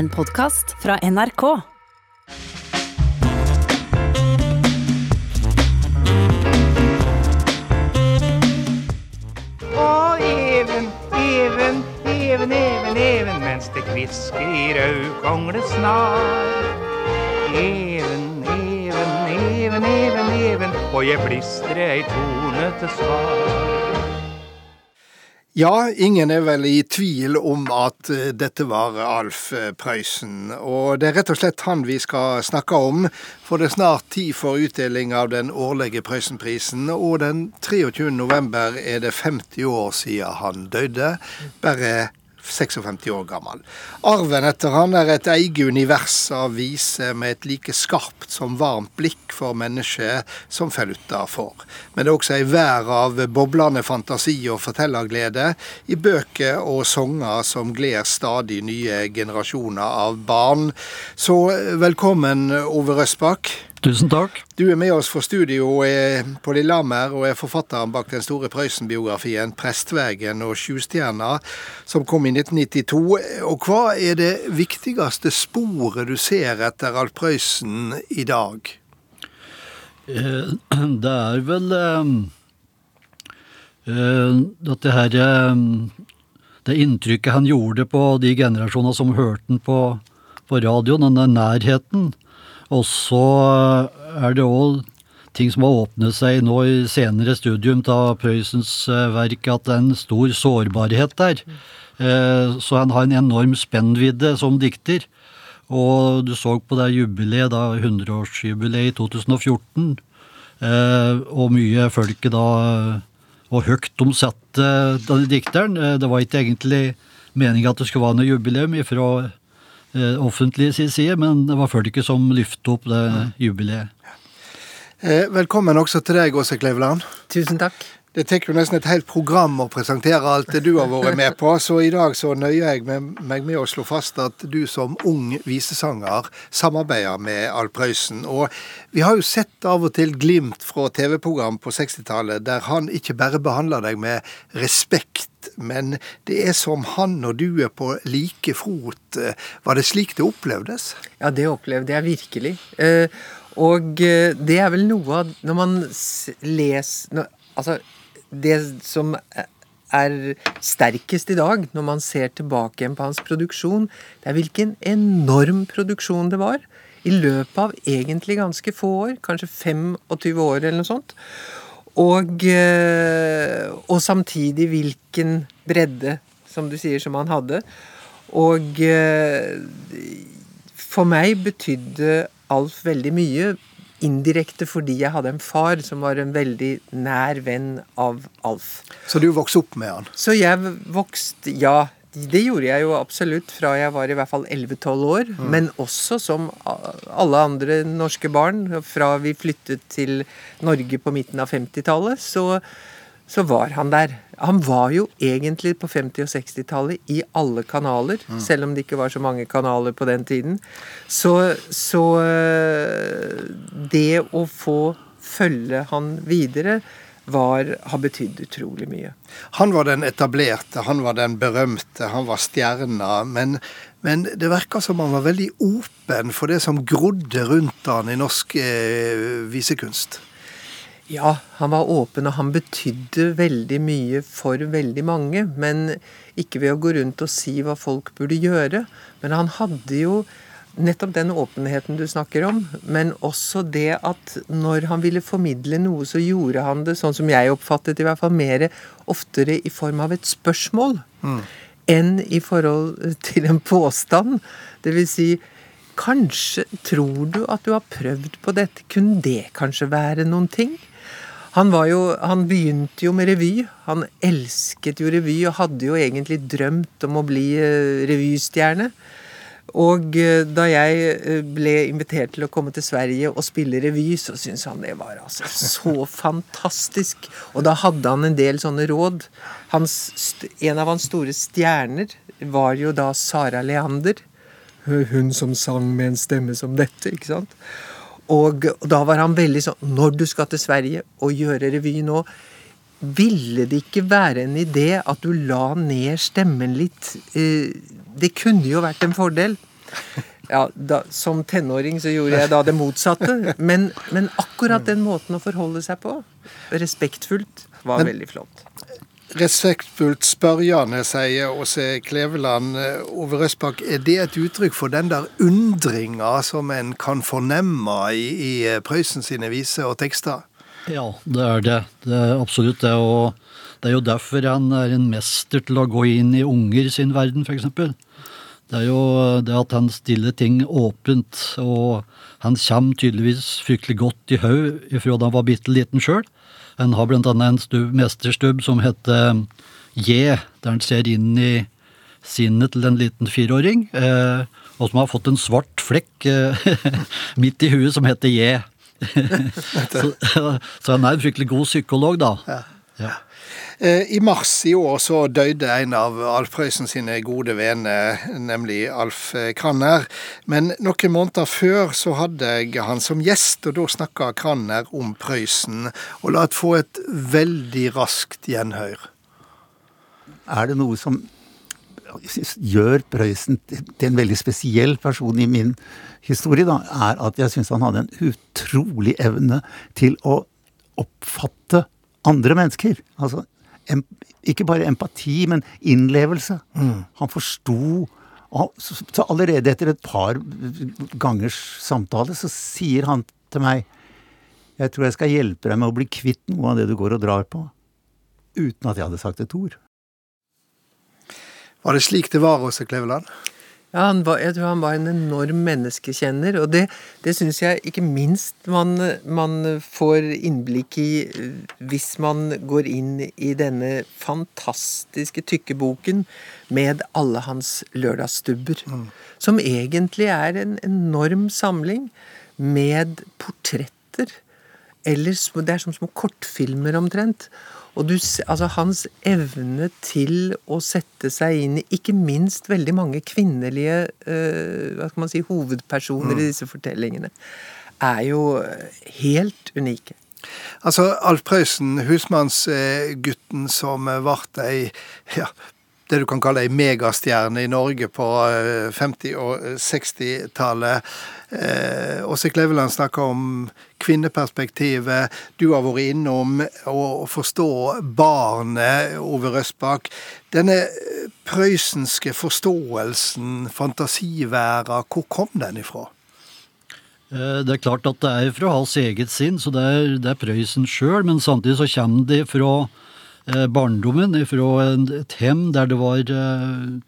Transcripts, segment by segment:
En podkast fra NRK. Og even, even, even, even, even, mens det kvisker i rødkongle snar. Even, even, even, even, even, og jeg plystrer ei tone til svar. Ja, ingen er vel i tvil om at eh, dette var Alf eh, Prøysen. Og det er rett og slett han vi skal snakke om, for det er snart tid for utdeling av den årlige Prøysenprisen. Og den 23. november er det 50 år siden han døde. Bare 56 år gammel. Arven etter han er et eget univers av viser med et like skarpt som varmt blikk for mennesket som faller utafor. Men det er også ei vær av boblende fantasi og fortellerglede i bøker og sanger som gleder stadig nye generasjoner av barn. Så velkommen, Ove Røsbakk. Tusen takk. Du er med oss for studio eh, på Lillehammer og er forfatteren bak den store Prøysen-biografien 'Prestvegen og sjustjerna', som kom i 1992. Og hva er det viktigste sporet du ser etter Alf Prøysen i dag? Eh, Det er vel at det her eh, Det inntrykket han gjorde på de generasjonene som hørte den på, på radioen, denne nærheten. Og så er det òg ting som har åpnet seg nå i senere studium av Prøysens eh, verk, at det er en stor sårbarhet der. Eh, Så han har en enorm spennvidde som dikter. Og du så på det jubileet, da 100-årsjubileet i 2014, eh, og mye folket da Og høyt omsatte denne dikteren. Eh, Det var ikke egentlig meninga at det skulle være noe jubileum fra eh, offentlig sin side, men det var folket som løftet opp det jubileet. Eh, Velkommen også til deg, Åse Kleveland. Tusen takk. Det tar jo nesten et helt program å presentere alt det du har vært med på, så i dag så nøyer jeg med- meg med å slå fast at du som ung visesanger samarbeider med Alf Prøysen. Og vi har jo sett av og til glimt fra TV-program på 60-tallet der han ikke bare behandler deg med respekt, men det er som han og du er på like fot. Var det slik det opplevdes? Ja, det opplevde jeg virkelig. Eh, og eh, det er vel noe av Når man leser Altså, det som er sterkest i dag, når man ser tilbake igjen på hans produksjon, det er hvilken enorm produksjon det var. I løpet av egentlig ganske få år, kanskje 25 år eller noe sånt. Og, eh, og samtidig hvilken bredde, som du sier, som han hadde. Og eh, for meg betydde Alf veldig mye. Indirekte fordi jeg hadde en far som var en veldig nær venn av Alf. Så du vokste opp med han? Så jeg vokste Ja, det gjorde jeg jo absolutt fra jeg var i hvert fall 11-12 år. Men også som alle andre norske barn. Fra vi flyttet til Norge på midten av 50-tallet, så, så var han der. Han var jo egentlig på 50- og 60-tallet i alle kanaler, selv om det ikke var så mange kanaler på den tiden. Så, så øh, det å få følge han videre var, har betydd utrolig mye. Han var den etablerte, han var den berømte, han var stjerna. Men, men det virka som han var veldig åpen for det som grodde rundt han i norsk eh, visekunst. Ja, han var åpen, og han betydde veldig mye for veldig mange. Men ikke ved å gå rundt og si hva folk burde gjøre. Men han hadde jo nettopp den åpenheten du snakker om, men også det at når han ville formidle noe, så gjorde han det, sånn som jeg oppfattet i hvert fall, mer oftere i form av et spørsmål enn i forhold til en påstand. Det vil si Kanskje tror du at du har prøvd på dette, kunne det kanskje være noen ting? Han, var jo, han begynte jo med revy. Han elsket jo revy og hadde jo egentlig drømt om å bli eh, revystjerne. Og eh, da jeg eh, ble invitert til å komme til Sverige og spille revy, så syntes han det var altså så fantastisk. Og da hadde han en del sånne råd. Hans, en av hans store stjerner var jo da Sara Leander. Hun som sang med en stemme som dette, ikke sant. Og, og da var han veldig sånn Når du skal til Sverige og gjøre revy nå, ville det ikke være en idé at du la ned stemmen litt? Eh, Det kunne jo vært en fordel. ja, da, Som tenåring så gjorde jeg da det motsatte. Men, men akkurat den måten å forholde seg på, respektfullt, var Men- veldig flott. Respektfullt spørjende, sier Åse Kleveland. Ove Røsbakk, er det et uttrykk for den der undringa som en kan fornemme i, i Prøysen sine viser og tekster? Ja, det er det. Det er absolutt det. Og det er jo derfor han er en mester til å gå inn i unger sin verden, f.eks. Det er jo det at han stiller ting åpent, og han kommer tydeligvis fryktelig godt i haug ifra da han var bitte liten sjøl. Han har blant annet en stubb, mesterstubb som heter J, der han ser inn i sinnet til en liten fireåring, eh, og som har fått en svart flekk eh, midt i huet som heter J. så, så han er en fryktelig god psykolog, da. Ja. Eh, I mars i år så døde en av Alf Prøysen sine gode venner, nemlig Alf eh, Kranner. Men noen måneder før så hadde jeg han som gjest, og da snakka Kranner om Prøysen. Og la oss få et veldig raskt gjenhør. er det noe som gjør Prøysen til en veldig spesiell person i min historie, da, er at jeg syns han hadde en utrolig evne til å oppfatte andre mennesker. Altså em, ikke bare empati, men innlevelse. Han forsto så, allerede etter et par gangers samtale så sier han til meg Jeg tror jeg skal hjelpe deg med å bli kvitt noe av det du går og drar på. Uten at jeg hadde sagt et ord. Var det slik det var, Åse Kleveland? Ja, han var, jeg tror han var en enorm menneskekjenner, og det, det syns jeg ikke minst man, man får innblikk i eh, hvis man går inn i denne fantastiske tykke boken med alle hans lørdagsstubber. Som egentlig er en enorm samling med portretter. Eller det er som små kortfilmer omtrent. Og du, altså hans evne til å sette seg inn i ikke minst veldig mange kvinnelige uh, hva skal man si, hovedpersoner i disse fortellingene, er jo eh, helt unike. Altså, Alf Prøysen, husmannsgutten som ble ei ja, det du kan kalle ei megastjerne i Norge på eh, 50- og 60-tallet. Eh, Åse Kleveland snakka om kvinneperspektivet. Du har vært innom å forstå barnet, Ove Røsbakk. Denne eh, prøysenske forståelsen, fantasiværa, hvor kom den ifra? Eh, Det er klart at det er fra hans eget sinn, så det er, det er Prøysen sjøl. Men samtidig så kommer det fra eh, barndommen, fra et hjem der det var skikkelig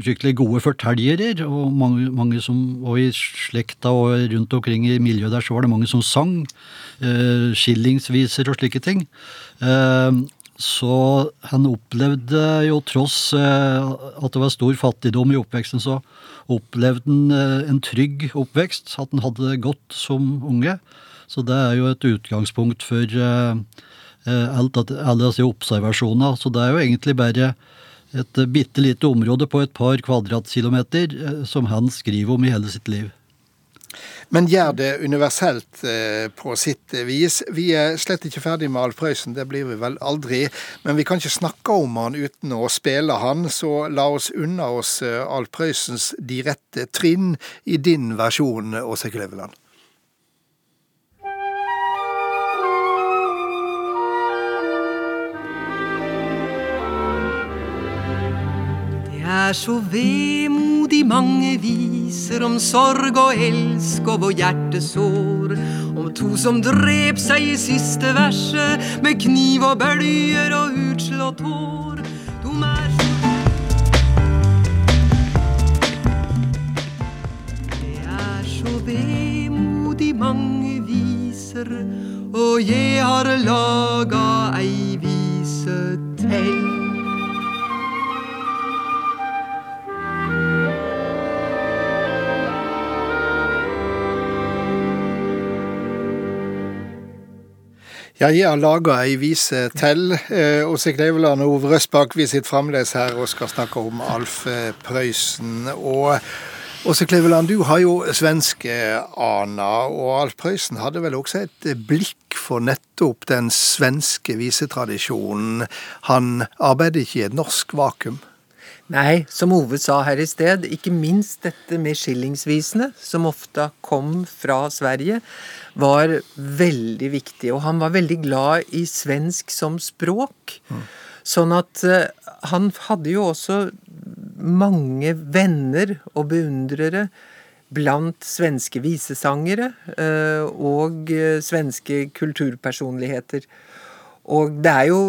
fryktelig gode fortellere. Og mange, mange som, og i slekta og rundt omkring i miljøet der så var det mange som sang. Eh, skillingsviser og slike ting. Eh, så han opplevde jo tross eh, at det var stor fattigdom i oppveksten, så opplevde han eh, en trygg oppvekst. At han hadde det godt som unge. Så det er jo et utgangspunkt for eh, eh, alle disse observasjoner. Så det er jo egentlig bare et eh, bitte lite område på et par kvadratkilometer eh, som han skriver om i hele sitt liv. Men gjør det universelt eh, på sitt vis. Vi er slett ikke ferdig med Alf Prøysen, det blir vi vel aldri. Men vi kan ikke snakke om han uten å spille han, så la oss unna oss eh, Alf Prøysens De rette trinn i din versjon, Åse Kleveland. Er så vemodig mange viser om sorg og elsk og vår hjertesår. Om to som drep seg i siste verset med kniv og bølger og utslått hår. De er Det er så vemodig mange viser, og jeg har laga ei vise Ja, jeg har laga ei vise til. Eh, Åse Kleveland og Ove Røsbakk vi sitter fremdeles her og skal snakke om Alf eh, Prøysen. Og Åse Kleveland, du har jo svenske ana, og Alf Prøysen hadde vel også et blikk for nettopp den svenske visetradisjonen. Han arbeider ikke i et norsk vakuum. Nei, som Ove sa her i sted, ikke minst dette med skillingsvisene, som ofte kom fra Sverige, var veldig viktig. Og han var veldig glad i svensk som språk. Sånn at uh, han hadde jo også mange venner og beundrere blant svenske visesangere uh, og uh, svenske kulturpersonligheter. Og det er jo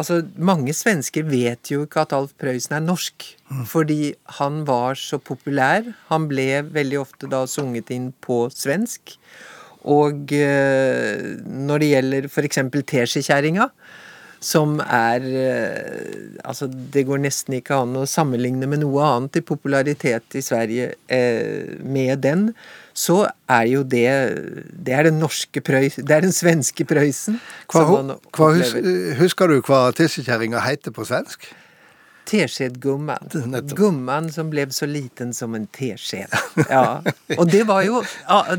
Altså, mange svensker vet jo ikke at Alf Prøysen er norsk. Fordi han var så populær. Han ble veldig ofte da sunget inn på svensk. Og eh, når det gjelder f.eks. Teskjekjerringa, som er eh, Altså, det går nesten ikke an å sammenligne med noe annet i popularitet i Sverige eh, med den. Så er jo det Det er den norske Prøysen Det er den svenske Prøysen. Hva, hva hus, husker du hva tissekjerringa heter på svensk? Teskjedgumman. Nettopp. Gumman som ble så liten som en teskje. Ja. Og det var jo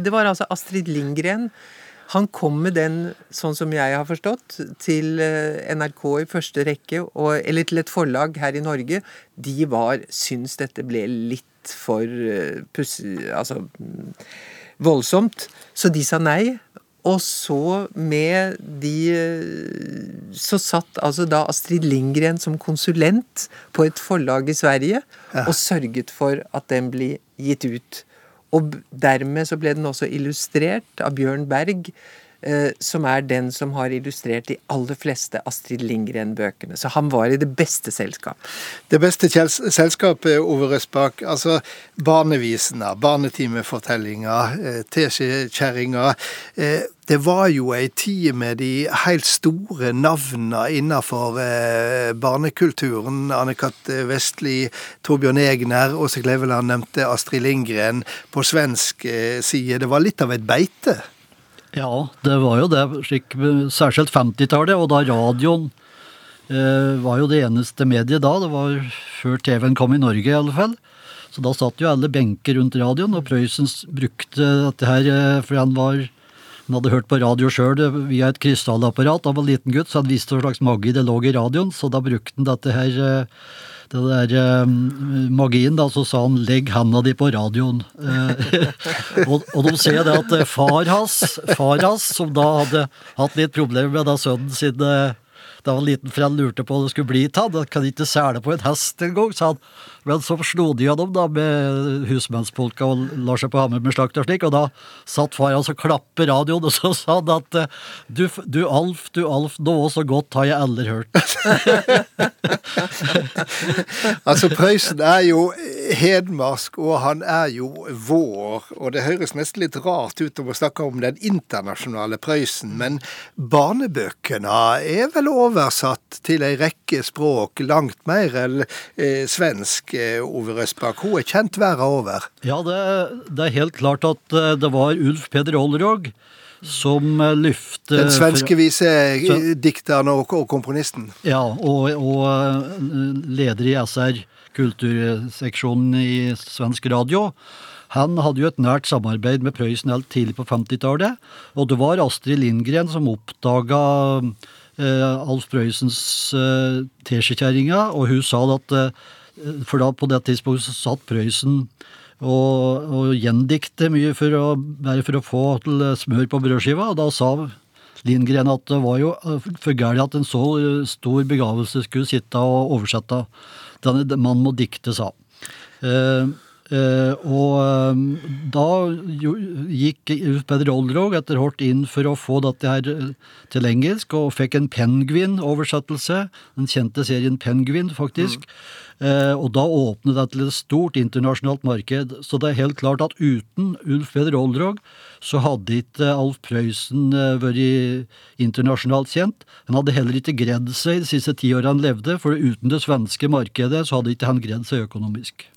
Det var altså Astrid Lindgren. Han kom med den, sånn som jeg har forstått, til eh, NRK i første rekke, og, eller til et forlag her i Norge. De var syns dette ble litt for pussig Altså voldsomt. Så de sa nei. Og så med de eh, Så satt altså da Astrid Lindgren som konsulent på et forlag i Sverige og sørget for at den blir gitt ut. Og dermed så ble den også illustrert av Bjørn Berg, eh, som er den som har illustrert de aller fleste Astrid Lindgren-bøkene. Så han var i det beste selskap. Det beste selskapet, Ove Røsbakk, altså barnevisene, barnetimefortellinger, eh, teskjekjerringa. Det var jo ei tid med de helt store navnene innenfor eh, barnekulturen. Anne-Kat. Vestli, Torbjørn Egner, Åse Kleveland nevnte Astrid Lindgren på svensk eh, side. Det var litt av et beite. Ja, det var jo det. Slik, særskilt 50-tallet, og da radioen eh, var jo det eneste mediet da. Det var før TV-en kom i Norge, i alle fall. Så da satt jo alle benker rundt radioen, og Prøysen brukte dette her eh, fordi han var han hadde hørt på radio sjøl via et krystallapparat. Han var liten gutt, så han visste hva slags magi det lå i radioen. Så da brukte han dette her eh, det der eh, magien, da, så sa han 'legg handa di på radioen'. Eh, og, og de ser det at eh, far hans, far hans, som da hadde hatt litt problemer med da sønnen sin eh, da han var liten, for han lurte på hva det skulle bli av Han kan ikke sele på en hest engang, sa han. Men så slo de gjennom da med husmannspolka og lar seg på hammer med slakt og slik, og da satt far hans og klappet radioen, og så sa han at eh, du, du Alf, du Alf, noe så godt har jeg aldri hørt. Altså, Prøysen er jo hedmarsk, og han er jo vår. Og det høres nesten litt rart ut om å snakke om den internasjonale Prøysen, men barnebøkene er vel oversatt til ei rekke språk, langt mer enn eh, svensk, eh, Ove Røsbakk. Hun er kjent verden over. Ja, det, det er helt klart at eh, det var Ulf Peder Olrog som eh, lyfte Den svenske visedikteren og, og komponisten. Ja, og, og leder i SR, kulturseksjonen i svensk radio. Han hadde jo et nært samarbeid med Prøysen helt tidlig på 50-tallet. Og det var Astrid Lindgren som oppdaga eh, Alf Prøysens eh, teskjekjerringa, og hun sa at eh, For da på det tidspunktet så satt Prøysen og, og gjendikte mye for å, bare for å få til smør på brødskiva, og da sa Lindgren at det var jo eh, for gærent at en så eh, stor begavelse skulle sitte og oversette. Denne mannen må dikte, sa. han. eh, og eh, da gikk Peder Olrog etter hvert inn for å få dette her eh, til engelsk, og fikk en Penguin-oversettelse. Den kjente serien Penguin, faktisk. Eh, og da åpnet det til et stort internasjonalt marked. Så det er helt klart at uten Ulf Peder Olrog så hadde ikke Alf Prøysen eh, vært internasjonalt kjent. Han hadde heller ikke gredd seg de siste ti årene han levde, for uten det svenske markedet så hadde ikke han gredd seg økonomisk.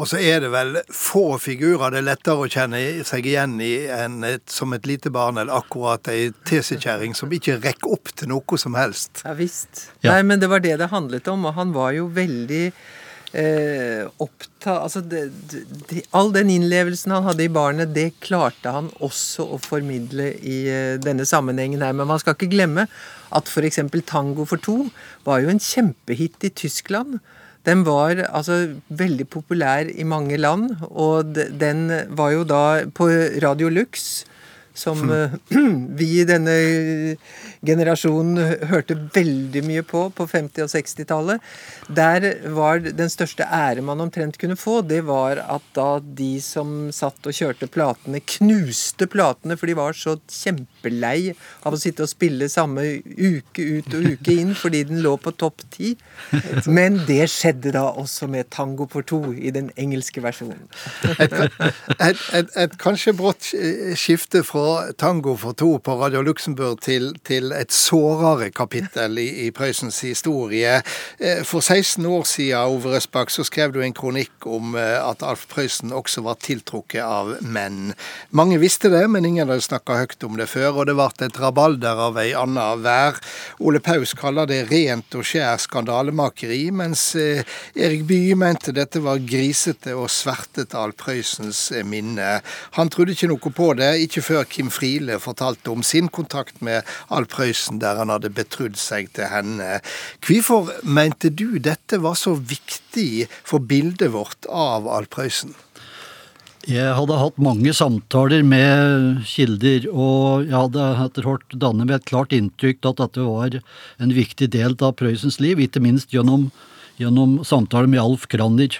Og så er det vel få figurer det er lettere å kjenne seg igjen i enn et, som et lite barn, eller akkurat ei tesekjerring som ikke rekker opp til noe som helst. Ja visst. Ja. Nei, men det var det det handlet om, og han var jo veldig eh, opptatt Altså, det, det, all den innlevelsen han hadde i barnet, det klarte han også å formidle i eh, denne sammenhengen her. Men man skal ikke glemme at f.eks. Tango for to var jo en kjempehit i Tyskland. Den var altså veldig populær i mange land, og den var jo da på Radio Lux, som eh, vi i denne generasjonen hørte veldig mye på på 50- og 60-tallet. Der var den største ære man omtrent kunne få, det var at da de som satt og kjørte platene, knuste platene, for de var så kjempelei av å sitte og spille samme uke ut og uke inn fordi den lå på topp ti. Men det skjedde da også med Tango for to i den engelske versjonen. Et, et, et, et kanskje brått skifte fra tango for to på Radio Luxembourg til, til et sårere kapittel i, i Prøysens historie. Eh, For 16 år siden, Ove Røsbakk, så skrev du en kronikk om eh, at Alf Prøysen også var tiltrukket av menn. Mange visste det, men ingen hadde snakka høyt om det før, og det ble et rabalder av ei anna vær. Ole Paus kaller det rent og skjær skandalemakeri, mens eh, Erik Bye mente dette var grisete og svertete Alf Prøysens minne. Han trodde ikke noe på det, ikke før Kim Friele fortalte om sin kontakt med Al Prøysen, der han hadde betrodd seg til henne. Hvorfor mente du dette var så viktig for bildet vårt av Al Prøysen? Jeg hadde hatt mange samtaler med kilder, og jeg hadde etter hvert dannet meg et klart inntrykk at dette var en viktig del av Prøysens liv, ikke minst gjennom, gjennom samtaler med Alf Kranner,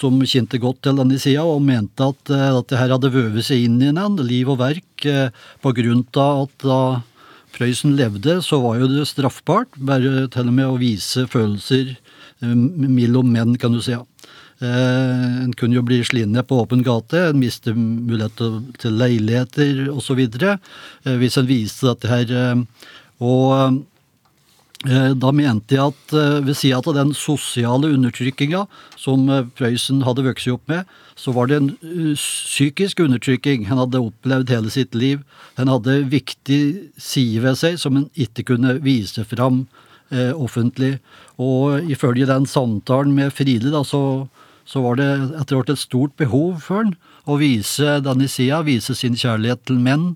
som kjente godt til denne sida, og mente at at det her hadde vøvet seg inn i en liv og verk, eh, på grunn av at da Prøysen levde, så var jo det straffbart, bare til og med å vise følelser eh, mellom menn, kan du si. Eh, En kunne jo bli slinnet på åpen gate, en miste mulighet til, til leiligheter osv. Eh, hvis en viste dette her. eh, Og eh, da mente jeg at eh, ved sida av den sosiale undertrykkinga som eh, Prøysen hadde vokst opp med, så var det en eh, psykisk undertrykking han hadde opplevd hele sitt liv. Han hadde viktig side ved seg som han ikke kunne vise fram eh, offentlig. Og ifølge den samtalen med Fride, da, så, så var det etter hvert et stort behov for han å vise denne sida, vise sin kjærlighet til menn.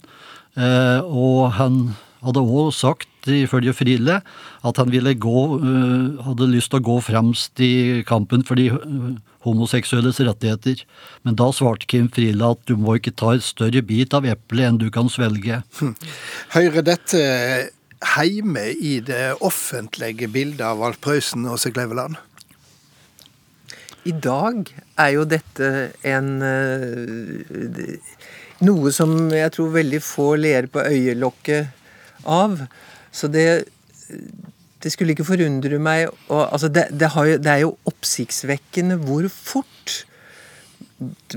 Eh, og han hadde òg sagt, ifølge Friele, at han ville gå, eh, hadde lyst til å gå fremst i kampen for de eh, homoseksuelles rettigheter. Men da svarte Kim Friele at du må ikke ta et større bit av eplet enn du kan svelge. Høyre, dette heime i det offentlige bildet av Alf Prøysen og Sig Kleveland? I dag er jo dette en Noe som jeg tror veldig få ler på øyelokket av. Så det det skulle ikke forundre meg og, altså det, det, jo, det er jo oppsiktsvekkende hvor fort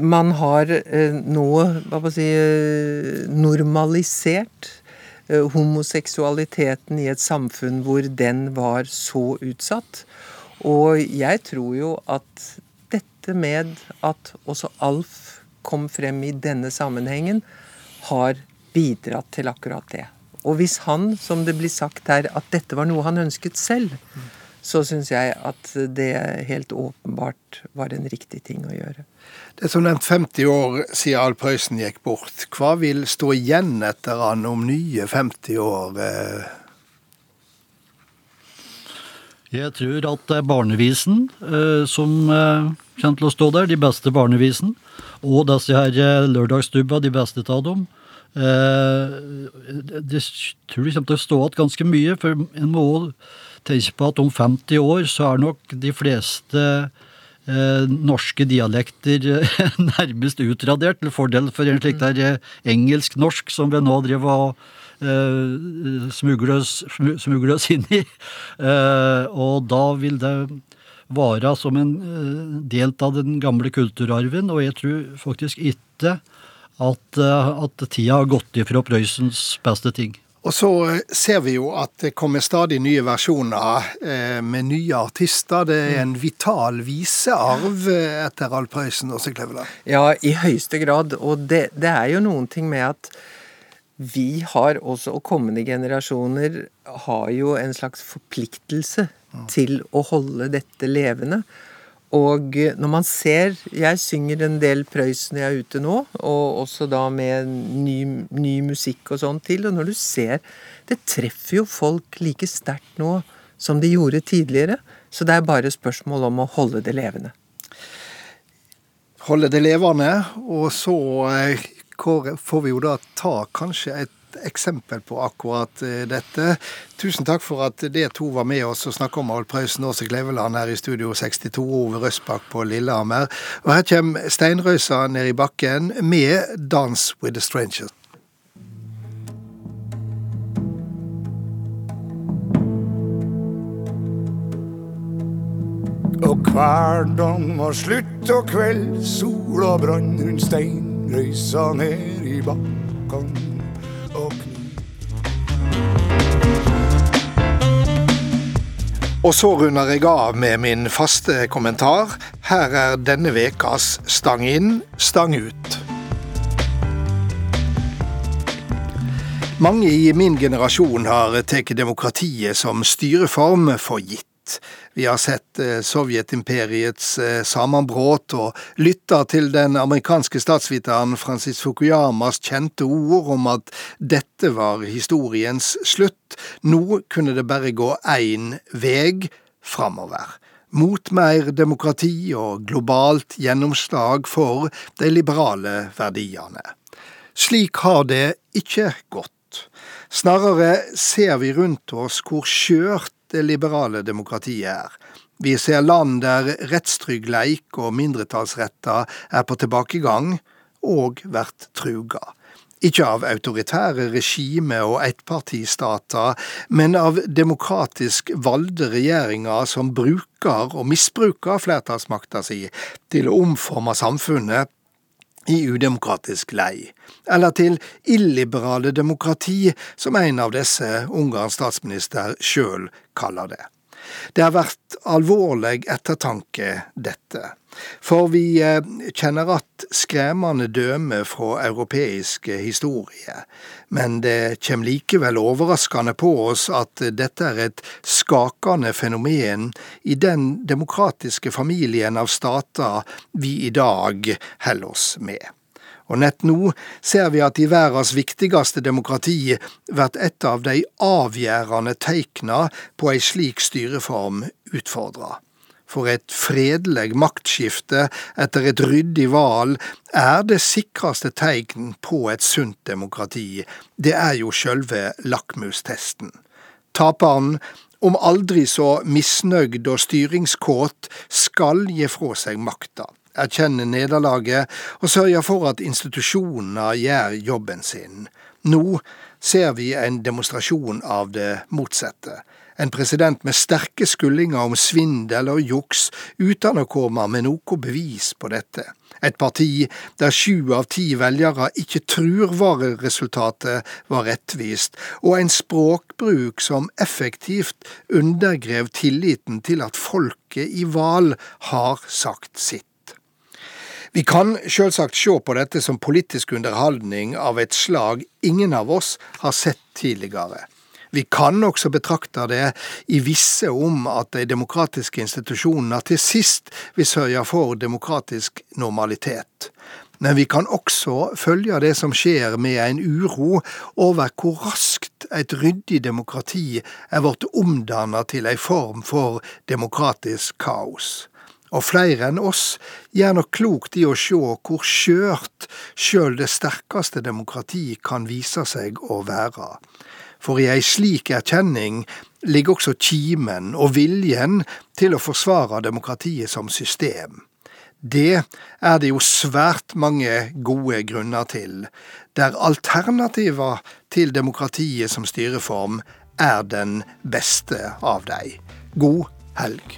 man har eh, nå hva si, eh, normalisert eh, homoseksualiteten i et samfunn hvor den var så utsatt. Og jeg tror jo at dette med at også Alf kom frem i denne sammenhengen, har bidratt til akkurat det. Og hvis han, som det blir sagt her, at dette var noe han ønsket selv, så syns jeg at det helt åpenbart var en riktig ting å gjøre. Det er som nevnt 50 år siden Al Prøysen gikk bort. Hva vil stå igjen etter han om nye 50 år? eh? Jeg tror at det er barnevisen eh, som eh, kommer til å stå der, de beste barnevisen. Og disse her lørdagsdubba, de beste av dem. Eh, det, tror jeg kommer til å stå igjen ganske mye, for en må tenke på at om 50 år så er nok de fleste eh, norske dialekter eh, nærmest utradert, til fordel for en slik der eh, engelsk-norsk som vi nå driver og smugler oss, smugler oss inn i. Og da vil det være som en delt del av den gamle kulturarven, og jeg tror faktisk ikke at, eh, at tida har gått ifra Prøysens beste ting. Og så eh, ser vi jo at det kommer stadig nye versjoner eh, med nye artister. Det er en vital visearv etter Alf Prøysen og Åse Kleveland. Ja, i høyeste grad. Og det, det er jo noen ting med at vi har også, og kommende generasjoner har jo en slags forpliktelse til å holde dette levende. Og når man ser Jeg synger en del Prøysen når jeg er ute nå, og også da med ny, ny musikk og sånn til. Og når du ser Det treffer jo folk like sterkt nå som de gjorde tidligere. Så det er bare spørsmål om å holde det levende. Holde det levende, og så eh, får vi jo da ta kanskje et eksempel på akkurat eh, dette. Tusen takk for at dere to var med oss og snakka om Alf Prøysen Åse Kleveland her i Studio 62, Ove Røsbakk på Lillehammer. Og her kommer Steinrøysa ned i bakken med 'Dance with the Strangers'. Og hverdagen var slutt og kveld, sola brann rundt steinrøysa ned i bakken Og så runder jeg av med min faste kommentar. Her er denne vekas Stang inn, stang ut. Mange i min generasjon har tatt demokratiet som styreform for gitt. Vi har sett eh, Sovjetimperiets eh, sammenbrudd og lytta til den amerikanske statsviteren Francis Fukuyamas kjente ord om at dette var historiens slutt. Nå kunne det bare gå én vei framover. Mot mer demokrati og globalt gjennomslag for de liberale verdiene. Slik har det ikke gått. Snarere ser vi rundt oss hvor skjørt det liberale demokratiet er. Vi ser land der rettstryggleik og mindretallsretter er på tilbakegang, og blir truga. Ikke av autoritære regime og ettpartistater, men av demokratisk valgte regjeringer som bruker og misbruker flertallsmakta si til å omforme samfunnet i udemokratisk lei, eller til illiberale demokrati, som en av disse Ungarns statsminister sjøl kaller det. Det har vært alvorlig ettertanke, dette. For vi eh, kjenner at skremmende døme fra europeisk historie. Men det kommer likevel overraskende på oss at dette er et skakende fenomen i den demokratiske familien av stater vi i dag holder oss med. Og nett nå ser vi at i verdens viktigste demokrati blir et av de avgjørende teikna på ei slik styreform utfordra. For et fredelig maktskifte etter et ryddig valg er det sikreste tegn på et sunt demokrati. Det er jo sjølve lakmustesten. Taperen, om aldri så misnøyd og styringskåt, skal gi fra seg makta erkjenner nederlaget og sørge for at institusjonene gjør jobben sin. Nå ser vi en demonstrasjon av det motsatte. En president med sterke skuldinger om svindel og juks, uten å komme med noe bevis på dette. Et parti der sju av ti velgere ikke tror vareresultatet var rettvist, og en språkbruk som effektivt undergrev tilliten til at folket i valg har sagt sitt. Vi kan sjølsagt se på dette som politisk underholdning av et slag ingen av oss har sett tidligere. Vi kan også betrakte det i visse om at de demokratiske institusjonene til sist vil sørge for demokratisk normalitet. Men vi kan også følge det som skjer med en uro over hvor raskt et ryddig demokrati er blitt omdannet til en form for demokratisk kaos og flere enn oss gjør nok klokt i å sjå hvor skjørt sjøl det sterkeste demokrati kan vise seg å være. For i ei slik erkjenning ligger også kimen og viljen til å forsvare demokratiet som system. Det er det jo svært mange gode grunner til, der alternativer til demokratiet som styreform er den beste av dem. God helg.